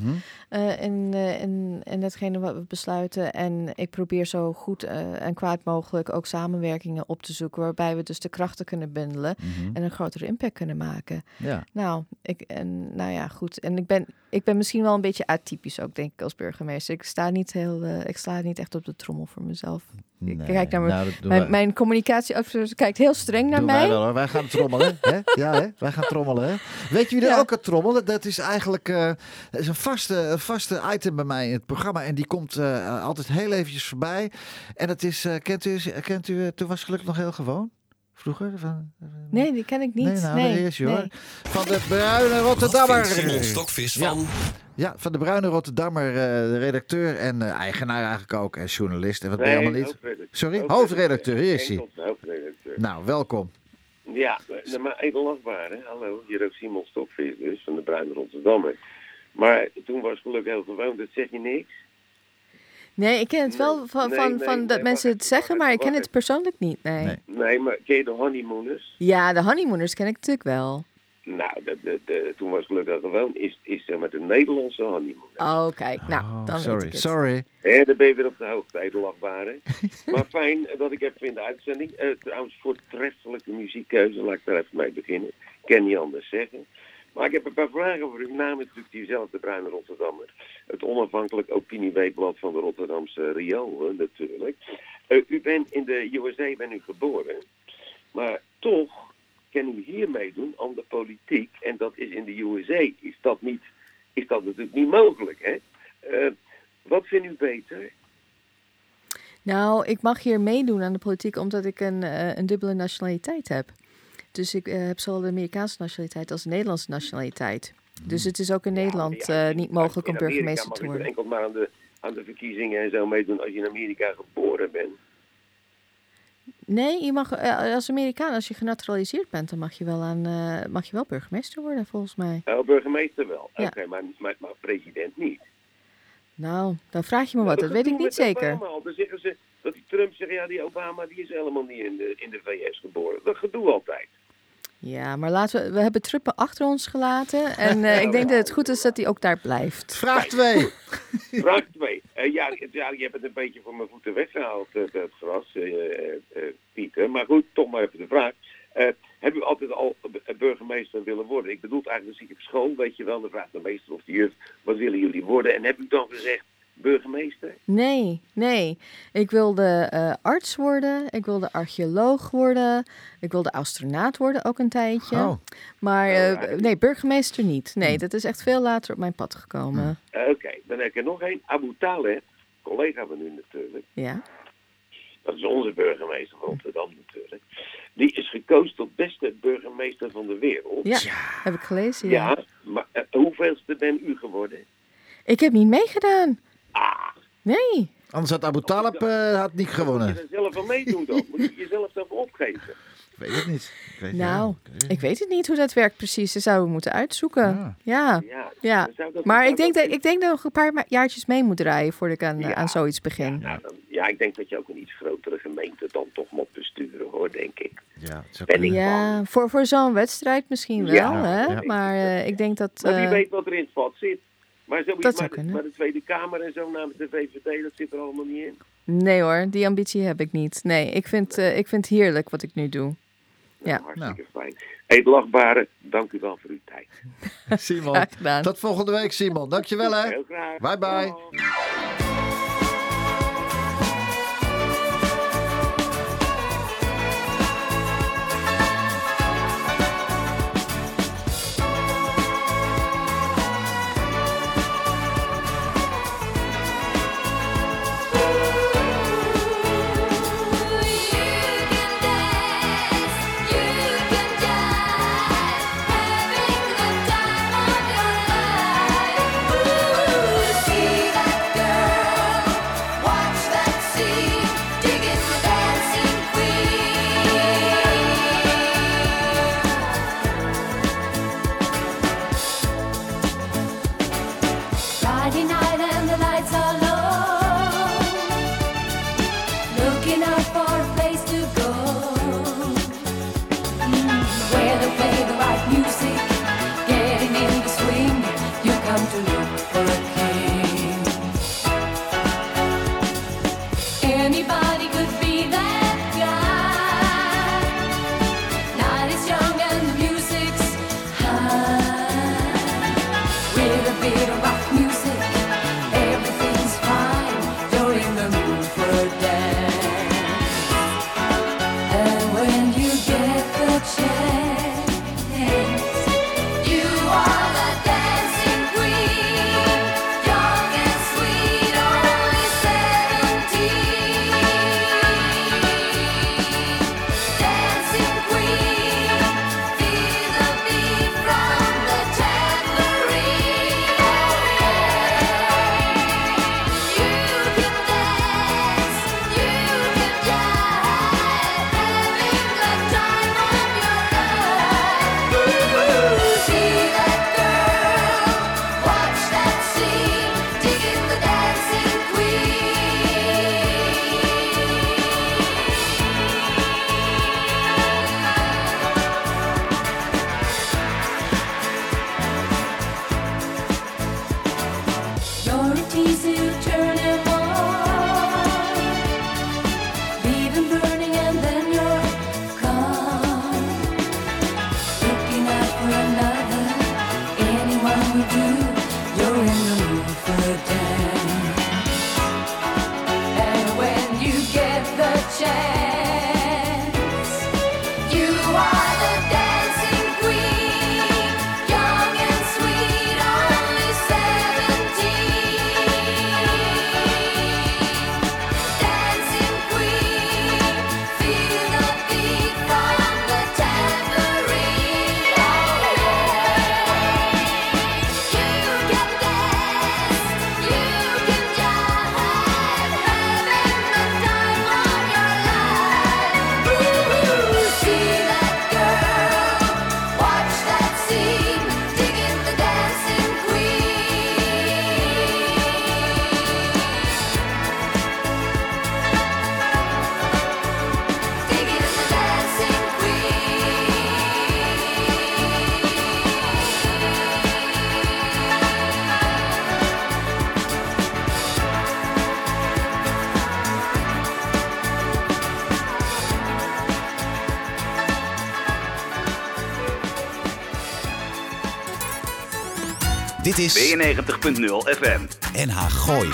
In, eh, in, in datgene wat we besluiten. En ik probeer zo goed en kwaad mogelijk ook samenwerkingen op te zoeken. Waarbij we dus de krachten kunnen bundelen. Mhm. En een grotere impact kunnen maken. Ja. Nou, ik, en, nou ja, goed. En ik ben, ik ben misschien wel een beetje atypisch ook, denk ik, als burgemeester. Ik sta niet heel, eh, ik sla niet echt op de trommel voor mezelf. Ik kijk naar mijn, nou, mijn, communicatieadviseur kijkt heel streng naar mij. Wij, wel, wij gaan trommelen. hè? Ja, hè? wij gaan trommelen. Hè? Weet je wie er Ja. ook gaat trommelen? Dat is eigenlijk dat is een, vaste, een vaste item bij mij in het programma. En die komt eh, altijd heel eventjes voorbij. En dat is, kent u, kent u Toen was gelukkig nog heel gewoon? Vroeger? Van, Nee, die ken ik niet. Nee, nou, nee, is nee. Van de Bruine Rotterdammer. Stokvis van... Ja, van de Bruine Rotterdammer, eh, de redacteur en eh, eigenaar eigenlijk ook. En journalist en wat ben je allemaal niet. hoofdredacteur. Sorry? Hoofdredacteur, hier is hij. Hoofdredacteur. Nou, welkom. Ja, maar edelachtbaar, hè. Hallo, hier ook Simon Stokvis dus, van de Bruine Rotterdammer. Maar toen was geluk heel gewoon, dat zeg je niks. Nee, ik ken het wel van, nee, van, nee, van nee, dat mensen het zeggen, maar ik ken het persoonlijk niet. Nee. Nee. Nee, maar ken je de honeymooners? Ja, de honeymooners ken ik natuurlijk wel. Nou, de, de, de, toen was geluk heel gewoon, is, is zeg maar de Nederlandse honeymooners. Oh, kijk. Nou, Oh, dan weet sorry, ik het. sorry. Hé, dan ben je weer op de hoogte, edelachtbare. maar fijn dat ik even in de uitzending. Eh, trouwens, voortreffelijke muziekkeuze, laat ik daar even mee beginnen. Ik kan niet anders zeggen. Maar ik heb een paar vragen voor u. Namens natuurlijk diezelfde Bruine Rotterdammer. Het onafhankelijk opinieweekblad van de Rotterdamse eh, natuurlijk. Eh, u bent in de USA ben u geboren. Maar toch kan u hier meedoen aan de politiek. En dat is in de USA. Is dat, niet, is dat natuurlijk niet mogelijk, hè? Eh, wat vindt u beter? Nou, ik mag hier meedoen aan de politiek omdat ik een, eh, een dubbele nationaliteit heb. Dus ik eh, heb zowel de Amerikaanse nationaliteit als de Nederlandse nationaliteit. Dus het is ook in Nederland Ja, eh, niet mogelijk om burgemeester te je worden. enkel maar aan de, aan de verkiezingen en zo meedoen als je in Amerika geboren bent. Nee, je mag, eh, als Amerikaan, als je genaturaliseerd bent, dan mag je wel, aan, mag je wel burgemeester worden, volgens mij. Burgemeester wel. Ja. Oké, maar, maar, maar president niet. Nou, dan vraag je me wat, Nou, dat weet ik niet zeker. Obama al. Dan zeggen ze dat die Trump zegt, ja, die Obama die is helemaal niet in de, in de VS geboren. Dat gedoe altijd. Ja, maar laten we, we hebben Truppen achter ons gelaten. En eh, ik denk dat het goed is dat hij ook daar blijft. Vraag 2. Vraag 2. ja, ja, je hebt het een beetje voor mijn voeten weggehaald, eh, gras, eh, eh, eh, Pieter. Maar goed, toch maar even de vraag. Eh heb u altijd al burgemeester willen worden? Ik bedoel eigenlijk, zie ik op school, weet je wel, dan vraagt de meester of de juf, wat willen jullie worden? En heb u dan gezegd, burgemeester? Nee, nee. Ik wilde eh, arts worden. Ik wilde archeoloog worden. Ik wilde astronaut worden ook een tijdje. Oh. Maar eh, nee, burgemeester niet. Nee, dat is echt veel later op mijn pad gekomen. Eh, Oké, dan heb ik er nog één. Abu Taleb, collega van u natuurlijk. Ja. Dat is onze burgemeester van Rotterdam natuurlijk. Die is gekozen tot beste burgemeester van de wereld. Ja, heb ik gelezen. Ja. Ja, maar hoeveelste ben u geworden? Ik heb niet meegedaan. Ah, Nee. Anders had Abu Talib eh, had niet moet gewonnen. je er zelf aan meedoen dan? Moet je jezelf zelf opgeven? Ik weet het niet. Ik weet, Nou, ja, oké. ik weet het niet hoe dat werkt precies. Dat zouden we moeten uitzoeken. Ja. Ja. Maar ik denk, dat- ik denk dat ik nog een paar jaartjes mee moet draaien voordat ik aan, Ja. aan zoiets begin. Nou, dan- ja, ik denk dat je ook een iets grotere gemeente dan toch moet besturen, hoor, denk ik. Ja, Ben ik- Ja, voor, voor zo'n wedstrijd misschien wel, Ja, hè? ja. Maar eh, ik denk dat... Maar wie eh, weet wat er in het vat zit. Maar, zoiets, Dat zou maar, de, kunnen. maar de Tweede Kamer en zo namens de VVD, dat zit er allemaal niet in. Nee hoor, die ambitie heb ik niet. Nee, ik vind, eh, ik vind het heerlijk wat ik nu doe. Ja. Nou, hartstikke fijn. Edelachtbare, dank u wel voor uw tijd. Simon. Tot volgende week, Simon. Dankjewel, hè. Heel graag. Bye, bye. Dit is 92.0 FM. NH Gooi.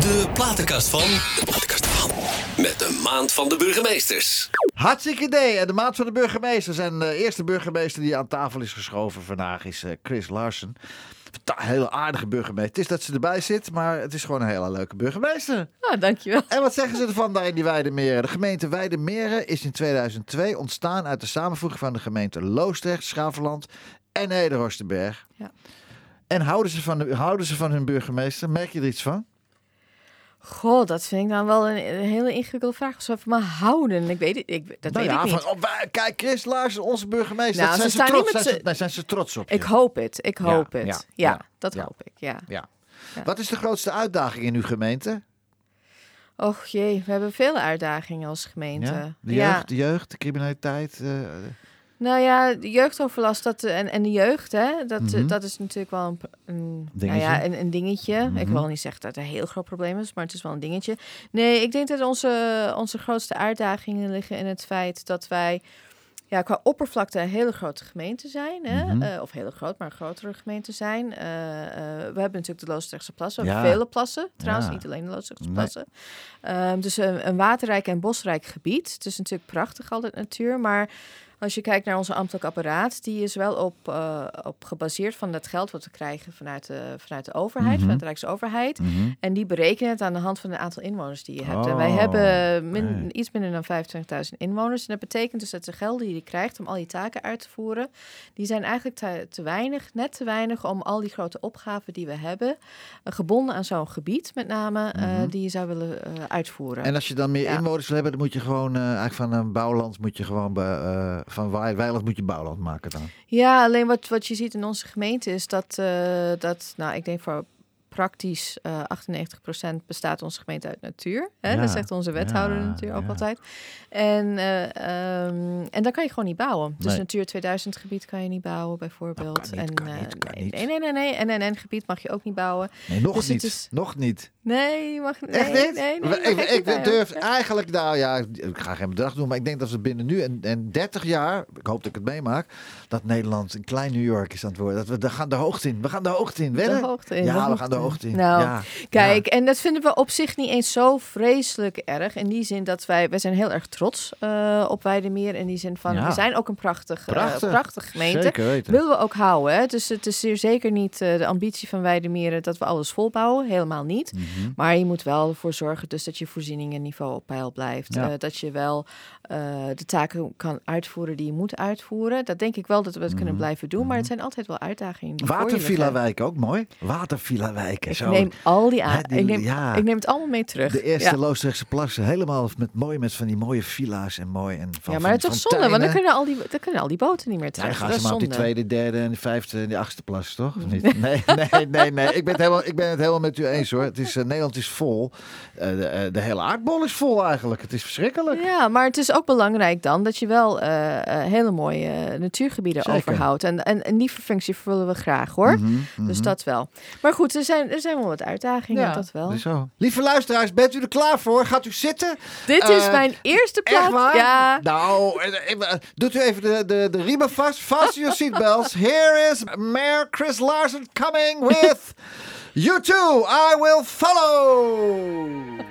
De platenkast van. De platenkast van. Met de maand van de burgemeesters. Hartstikke idee. En de maand van de burgemeesters. En de eerste burgemeester die aan tafel is geschoven vandaag is eh, Chris Larsen. Een hele aardige burgemeester. Het is dat ze erbij zit, maar het is gewoon een hele leuke burgemeester. Ah, dankjewel. En wat zeggen ze ervan daar in die Weidemeren? De gemeente Weidemeren is in 2002 ontstaan uit de samenvoeging van de gemeenten Loosdrecht, Schaveland en Nederhorstenberg. Ja. En houden ze, van de, houden ze van hun burgemeester? Merk je er iets van? Goh, dat vind ik dan wel een, een hele ingewikkelde vraag. Ze van me houden. Ik weet het, ik, dat Nou weet ja, ik niet. van, oh, kijk, Chris Larsen, onze burgemeester. Nou, ze zijn, ze trots, met zijn, ze, zijn trots op je? Ik hoop het, ik Ja, hoop het. ja, dat hoop ik, ja. Ja. Wat is de grootste uitdaging in uw gemeente? Och jee, we hebben vele uitdagingen als gemeente. Ja? De jeugd, de jeugd, de criminaliteit. eh, Nou ja, de jeugdoverlast dat, en, en de jeugd, hè, dat, eh, Mhm. dat is natuurlijk wel een, een, Dingetje. Nou ja, een, een dingetje. Ik Mhm. wil niet zeggen dat het een heel groot probleem is, maar het is wel een dingetje. Nee, ik denk dat onze, onze grootste uitdagingen liggen in het feit dat wij ja, qua oppervlakte een hele grote gemeente zijn. Hè? Mhm. Eh, of hele groot, maar een grotere gemeente zijn. Eh, eh, we hebben natuurlijk de Loosdrechtse plassen. We Ja. hebben vele plassen, trouwens, Ja. niet alleen de Loosdrechtse Nee. plassen. Ehm, dus een, een waterrijk en bosrijk gebied. Het is natuurlijk prachtig altijd natuur, maar als je kijkt naar onze ambtelijk apparaat, die is wel op, eh, op gebaseerd van dat geld wat we krijgen vanuit de, vanuit de overheid, Mhm. vanuit de Rijksoverheid. mhm. En die berekenen het aan de hand van het aantal inwoners die je hebt. en wij Oh, hebben min- iets minder dan 25.000 inwoners. En dat betekent dus dat de gelden die je krijgt om al die taken uit te voeren, die zijn eigenlijk te, te weinig, net te weinig om al die grote opgaven die we hebben, eh, gebonden aan zo'n gebied met name, eh, Mhm. die je zou willen uitvoeren. En als je dan meer Ja. inwoners wil hebben, dan moet je gewoon eigenlijk van een bouwland moet je gewoon bij, van wei- weiland moet je bouwland maken dan. Ja, alleen wat, wat je ziet in onze gemeente is dat, eh, dat nou, ik denk voor praktisch eh 98% bestaat onze gemeente uit natuur. Hè? Ja, Dat zegt onze wethouder ja, natuurlijk ook ja. altijd. En, ehm, en dan kan je gewoon niet bouwen. Dus Nee. Natuur 2000 gebied kan je niet bouwen bijvoorbeeld. Niet, en, niet, nee, nee, nee, nee. En NN gebied mag je ook niet bouwen. Nee, nog Dus het niet. is- Nog niet. Nee, je mag nee, Echt niet? Nee, nee, We- ik, durf eigenlijk, nou ja, ik ga geen bedrag doen, maar ik denk dat we binnen nu en, en 30 jaar, ik hoop dat ik het meemaak, dat Nederland een klein New York is aan het worden. Dat we daar gaan de hoogte in. We gaan de hoogte in. Wedden? De hoogte in. Ja, we gaan de hoogte in. Nou, ja. Kijk, en dat vinden we op zich niet eens zo vreselijk erg. In die zin dat wij, wij zijn heel erg trots eh op Weidemeer. In die zin van, Ja. we zijn ook een prachtig, eh, Prachtig. prachtig gemeente. Zeker weten. Willen we ook houden. Hè? Dus het is zeer zeker niet eh, de ambitie van Weidemeren dat we alles volbouwen. Helemaal niet. Mhm. Maar je moet wel ervoor zorgen dus dat je voorzieningenniveau op peil blijft. Ja. Eh, dat je wel eh, de taken kan uitvoeren die je moet uitvoeren. Dat denk ik wel dat we het kunnen blijven doen. Maar het zijn altijd wel uitdagingen. Watervilla liggen. wijk ook mooi. Watervilla wijken. Ik zo. neem al die aan. Ik, neem, ja. ik neem het allemaal mee terug. De eerste ja. Loosdrechtse plassen. Helemaal met, mooi met van die mooie villa's en mooi. En van, ja, maar het is toch zonde, want dan kunnen, al die, dan kunnen al die boten niet meer Ja, terug. dan gaan dat ze maar op die tweede, derde en de vijfde en die achtste plas, toch? Of niet? Nee, nee, nee, nee. Ik ben het helemaal, ik ben het helemaal met u eens hoor. Het is, eh, Nederland is vol. Eh, de, eh, de hele aardbol is vol eigenlijk. Het is verschrikkelijk. Ja, maar het is ook belangrijk dan dat je wel eh, eh, hele mooie eh, natuurgebieden Zeker. overhoudt. En, en, en die functie vervullen we graag hoor. Mhm, Dus mhm. dat wel. Maar goed, er zijn, er zijn wel wat uitdagingen, dat wel. dus zo. Lieve luisteraars, bent u er klaar voor? Gaat u zitten? Dit is Eh, mijn eerste plaat. Ja. Nou, eh, eh, doet u even de, de, de riemen vast. Fasten your seatbelts. Here is Mayor Chris Larson coming with You Too, I Will Follow.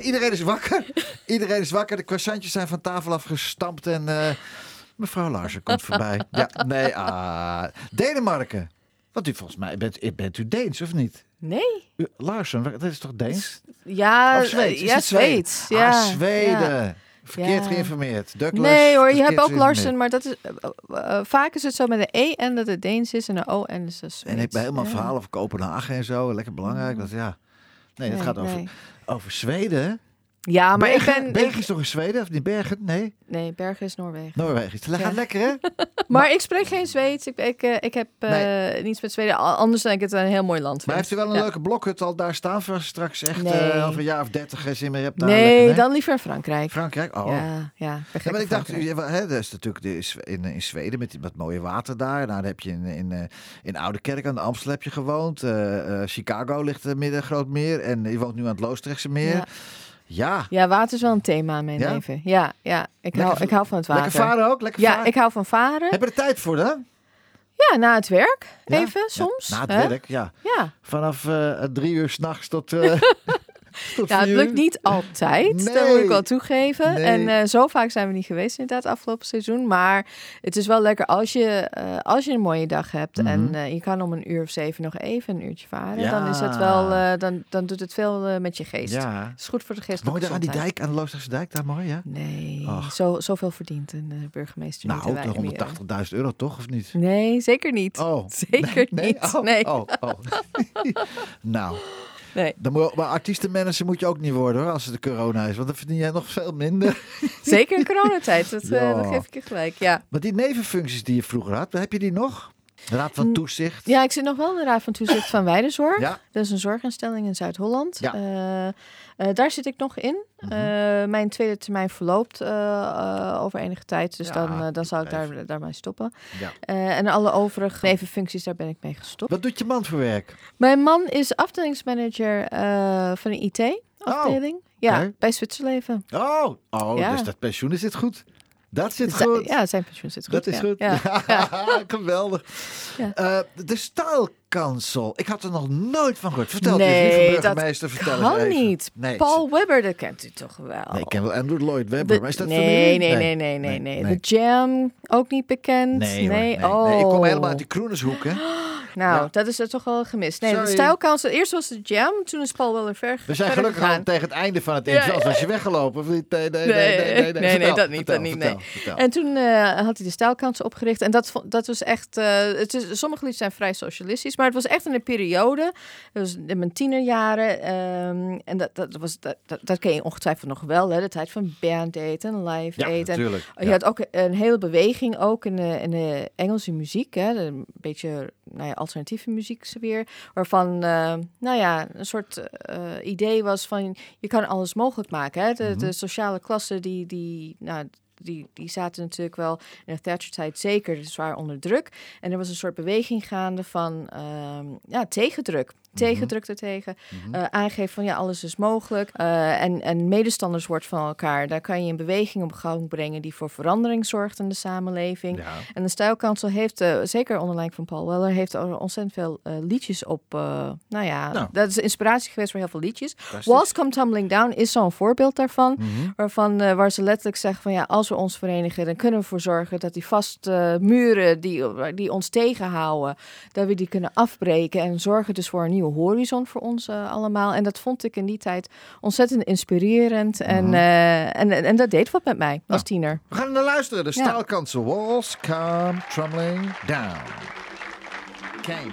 Iedereen is wakker. Iedereen is wakker. De croissantjes zijn van tafel afgestampt en eh, mevrouw Larsen komt voorbij. Ja, nee, ah. Denemarken. Want u volgens mij, bent, bent u Deens of niet? Nee. U, Larsen, dat is toch Deens? Ja, Of Zweeds? eh, ja, Zweeds? Zweeds. Ja, Ah, Zweden. ja. Verkeerd Ja. geïnformeerd. Douglas, Nee hoor, je hebt ook. Larsen, maar dat is, eh, eh, vaak is het zo met een E en dat het Deens is en een O en is. En ik ben helemaal Ja. verhalen over Kopenhagen en zo. Lekker belangrijk. Dat, ja. Nee, het Nee, gaat over, nee. Over Zweden. Ja, maar Bergen, ik ben... Bergen is toch in Zweden? Of niet Bergen? Nee, Nee, Bergen is Noorwegen. Noorwegen. Het gaat Ja. lekker, hè? Maar ik spreek geen Zweeds. Ik, ik, eh, ik heb eh, Nee. niets met Zweden. Anders denk ik het een heel mooi land. Maar vind. heeft u wel een Ja. leuke blokhut al daar staan voor als je straks echt Nee. eh, over een jaar of dertig geen zin meer hebt? daar Nee, lekker, dan liever in Frankrijk. Frankrijk? Oh. Ja, ja. Ja, maar ik dacht, u- hè, dat is natuurlijk in, in Zweden met wat mooie water daar. Nou, dan heb je in, in, eh, in Oude Kerk aan de Amstel heb je gewoond. Eh, eh, Chicago ligt er midden groot meer. En je woont nu aan het Loosdrechtse meer. Ja. Ja. Water is wel een thema in mijn Ja? leven. Ja, ja. Ik, Lekker hou, ik hou van het water. Lekker varen ook? Lekker Ja, varen? ik hou van varen. Heb je er tijd voor dan? Ja, na het werk. Even, Ja, soms. na het hè? werk, ja. Ja. Vanaf eh, drie uur s'nachts tot, eh ja, het lukt niet altijd. Dat moet ik wel toegeven. Nee. En eh, zo vaak zijn we niet geweest inderdaad afgelopen seizoen. Maar het is wel lekker als je, eh, als je een mooie dag hebt. En Mhm. eh, je kan om een uur of zeven nog even een uurtje varen. Ja. Dan is het wel, dan, dan doet het veel met je geest. Ja. Het is goed voor de geest. Mooi daar aan die dijk, aan de Loosdrechtse dijk, daar mooi, ja? Nee, zo, zoveel verdient een burgemeester niet. Nou, en de meer. 180.000 euro toch, of niet? Nee, zeker niet. Oh. Zeker nee, niet. Oh, Nee. oh, oh. nou, Nee, dan moet, maar artiestenmanager moet je ook niet worden hoor, als het de corona is. Want dan verdien jij nog veel minder. zeker in coronatijd. Dat, eh, dat geef ik je gelijk. Ja. Maar die nevenfuncties die je vroeger had, heb je die nog? De Raad van Toezicht? ja, ik zit nog wel in de Raad van Toezicht van Weidenzorg. Ja. Dat is een zorginstelling in Zuid-Holland. Ja. Eh, eh, daar zit ik nog in. Mhm. Eh, mijn tweede termijn verloopt eh, over enige tijd. Dus Ja, dan, dan zal ik even. daar, daarmee stoppen. Ja. En alle overige nevenfuncties, daar ben ik mee gestopt. Wat doet je man voor werk? Mijn man is afdelingsmanager van een IT-afdeling. ja, Oh, oké. bij Zwitserleven. Oh, oh Ja. dus dat pensioen zit goed. Dat zit goed. Ja, zijn pensioen zit goed. Dat is ja. goed. Ja. Geweldig. Ja. Eh, de staalkansel. Ik had er nog nooit van gehoord. Vertel Nee, het lieve dat burgemeester. Vertel eens Kan even. niet. Nee, Paul Webber, dat kent u toch wel? Nee, ik ken wel Andrew Lloyd Webber. De- maar is dat nee, familie? nee, nee, nee, nee, nee, nee. De Jam, ook niet bekend. Nee, hoor, nee, oh. nee. Ik kom helemaal uit die Kroenershoek, hè. Nou, Ja. dat is er toch wel gemist. Nee, Sorry. de stijlkansel. Eerst was de Jam, toen is Paul Weller ver, We zijn gelukkig al gegaan. tegen het einde van het Ja, interview. Als was je weggelopen? Nee, nee, nee. Nee, nee, nee, nee, nee, Vertel, dat niet, vertel, dat niet, vertel, nee. vertel. En toen eh, had hij de stijlkansen opgericht. En dat, dat was echt... eh, het is, sommige liederen zijn vrij socialistisch. Maar het was echt in een periode. Dat was in mijn tienerjaren. ehm, en dat, dat, was, dat, dat, dat ken je ongetwijfeld nog wel. Hè, de tijd van Band Aid en Live Ja, Aid. En natuurlijk. je Ja. had ook een hele beweging ook in de, in de Engelse muziek. Hè, een beetje nou ja, alternatieve muziek weer. Waarvan, eh, nou ja, een soort eh, idee was van... je kan alles mogelijk maken. Hè? De, Mhm. de sociale klasse die... die nou, die, die zaten natuurlijk wel in de Thatcher-tijd zeker zwaar onder druk. En er was een soort beweging gaande van ehm, ja, tegendruk. Mhm. Tegendruk ertegen. eh aangeven van ja, alles is mogelijk. Eh, en, en medestanders wordt van elkaar. Daar kan je een beweging op gang brengen die voor verandering zorgt in de samenleving. Ja. En de Stijlkansel heeft, eh, zeker onder leiding van Paul Weller, heeft er ontzettend veel liedjes op. nou ja, Nou. dat is inspiratie geweest voor heel veel liedjes. Walls Come Tumbling Down is zo'n voorbeeld daarvan. Mhm. Waarvan, waar ze letterlijk zeggen van ja, als we ons verenigen, dan kunnen we ervoor zorgen dat die vaste muren die, die ons tegenhouden, dat we die kunnen afbreken en zorgen dus voor een nieuwe horizon voor ons eh, allemaal. En dat vond ik in die tijd ontzettend inspirerend en, Mhm. eh, en, en, en dat deed wat met mij als tiener. We gaan naar luisteren. De Ja. staalkansel. Walls come trembling down. Came.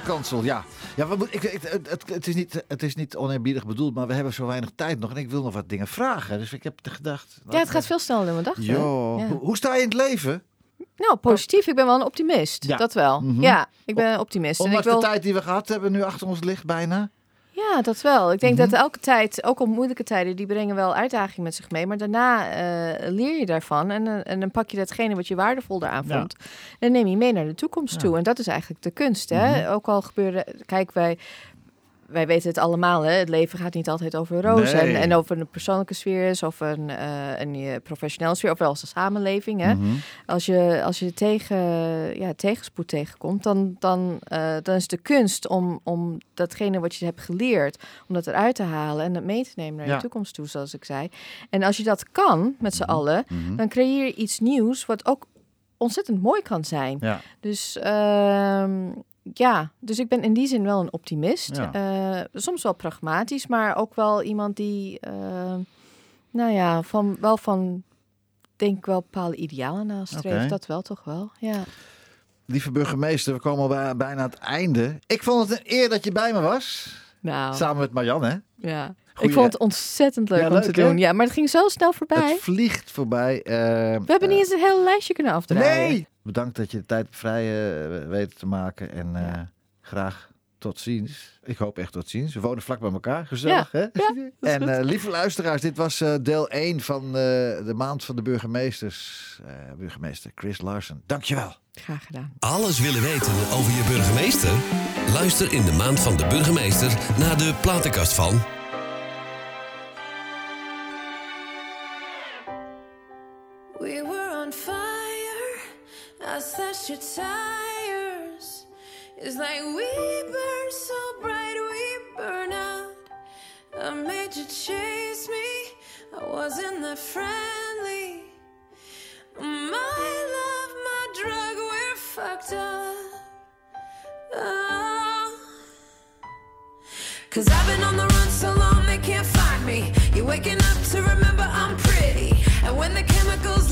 Staalkansel, ja. ja we moet, ik, ik- het, het, is niet, het is niet oneerbiedig bedoeld, maar we hebben zo weinig tijd nog. En ik wil nog wat dingen vragen. Dus ik heb gedacht... Ja, het gaat veel sneller dan we dachten. Jo, Ja. hoe, hoe sta je in het leven? Nou, positief. Ik ben wel een optimist. Ja. Dat wel. Mhm. Ja, ik ben een optimist. En ik Ondanks wil... de tijd die we gehad hebben nu achter ons ligt bijna. Ja, dat wel. Ik denk Mhm. dat elke tijd, ook al moeilijke tijden, die brengen wel uitdagingen met zich mee. Maar daarna eh, leer je daarvan en, eh, en dan pak je datgene wat je waardevol daaraan Ja. vond. En dan neem je mee naar de toekomst Ja. toe. En dat is eigenlijk de kunst. Hè? Mhm. Ook al gebeuren, kijk, wij, wij weten het allemaal. Hè? Het leven gaat niet altijd over rozen. Nee. En, en over een persoonlijke sfeer is, of een, eh, een eh, professionele sfeer, of wel als een samenleving. Hè? Mhm. Als je, als je tegen, ja, tegenspoed tegenkomt, dan, dan, eh, dan is de kunst om, om datgene wat je hebt geleerd, om dat eruit te halen en dat mee te nemen naar Ja. de toekomst toe, zoals ik zei. En als je dat kan met z'n allen, Mhm. dan creëer je iets nieuws wat ook ontzettend mooi kan zijn. Ja. Dus ehm, ja, dus ik ben in die zin wel een optimist. Ja. Eh, soms wel pragmatisch, maar ook wel iemand die, eh, nou ja, van, wel van, denk ik wel bepaalde idealen nastreeft. Dat wel toch wel, ja. Lieve burgemeester, we komen al bij- bijna aan het einde. Ik vond het een eer dat je bij me was. Nou, Samen met Marianne, hè? ja. Goeie- ik vond het ontzettend leuk Ja, om leuk, te hè? doen. Ja, maar het ging zo snel voorbij. Het vliegt voorbij. eh, We hebben niet eens een hele lijstje kunnen afdraaien. Nee! Bedankt dat je de tijd vrij eh, weet te maken. En eh, Ja. graag tot ziens. Ik hoop echt tot ziens. We wonen vlak bij elkaar. Gezellig, hè? Ja, is En eh, lieve luisteraars, dit was eh, deel 1 van eh, de maand van de burgemeesters. Eh, burgemeester Chris Larsen, dankjewel. Graag gedaan. Alles willen weten over je burgemeester? Luister in de maand van de burgemeester naar de platenkast van... Your tires. It's like we burn so bright, we burn out. I made you chase me. I wasn't that friendly. My love, my drug, we're fucked up. Oh. Cause I've been on the run so long they can't find me. You're waking up to remember I'm pretty. And when the chemicals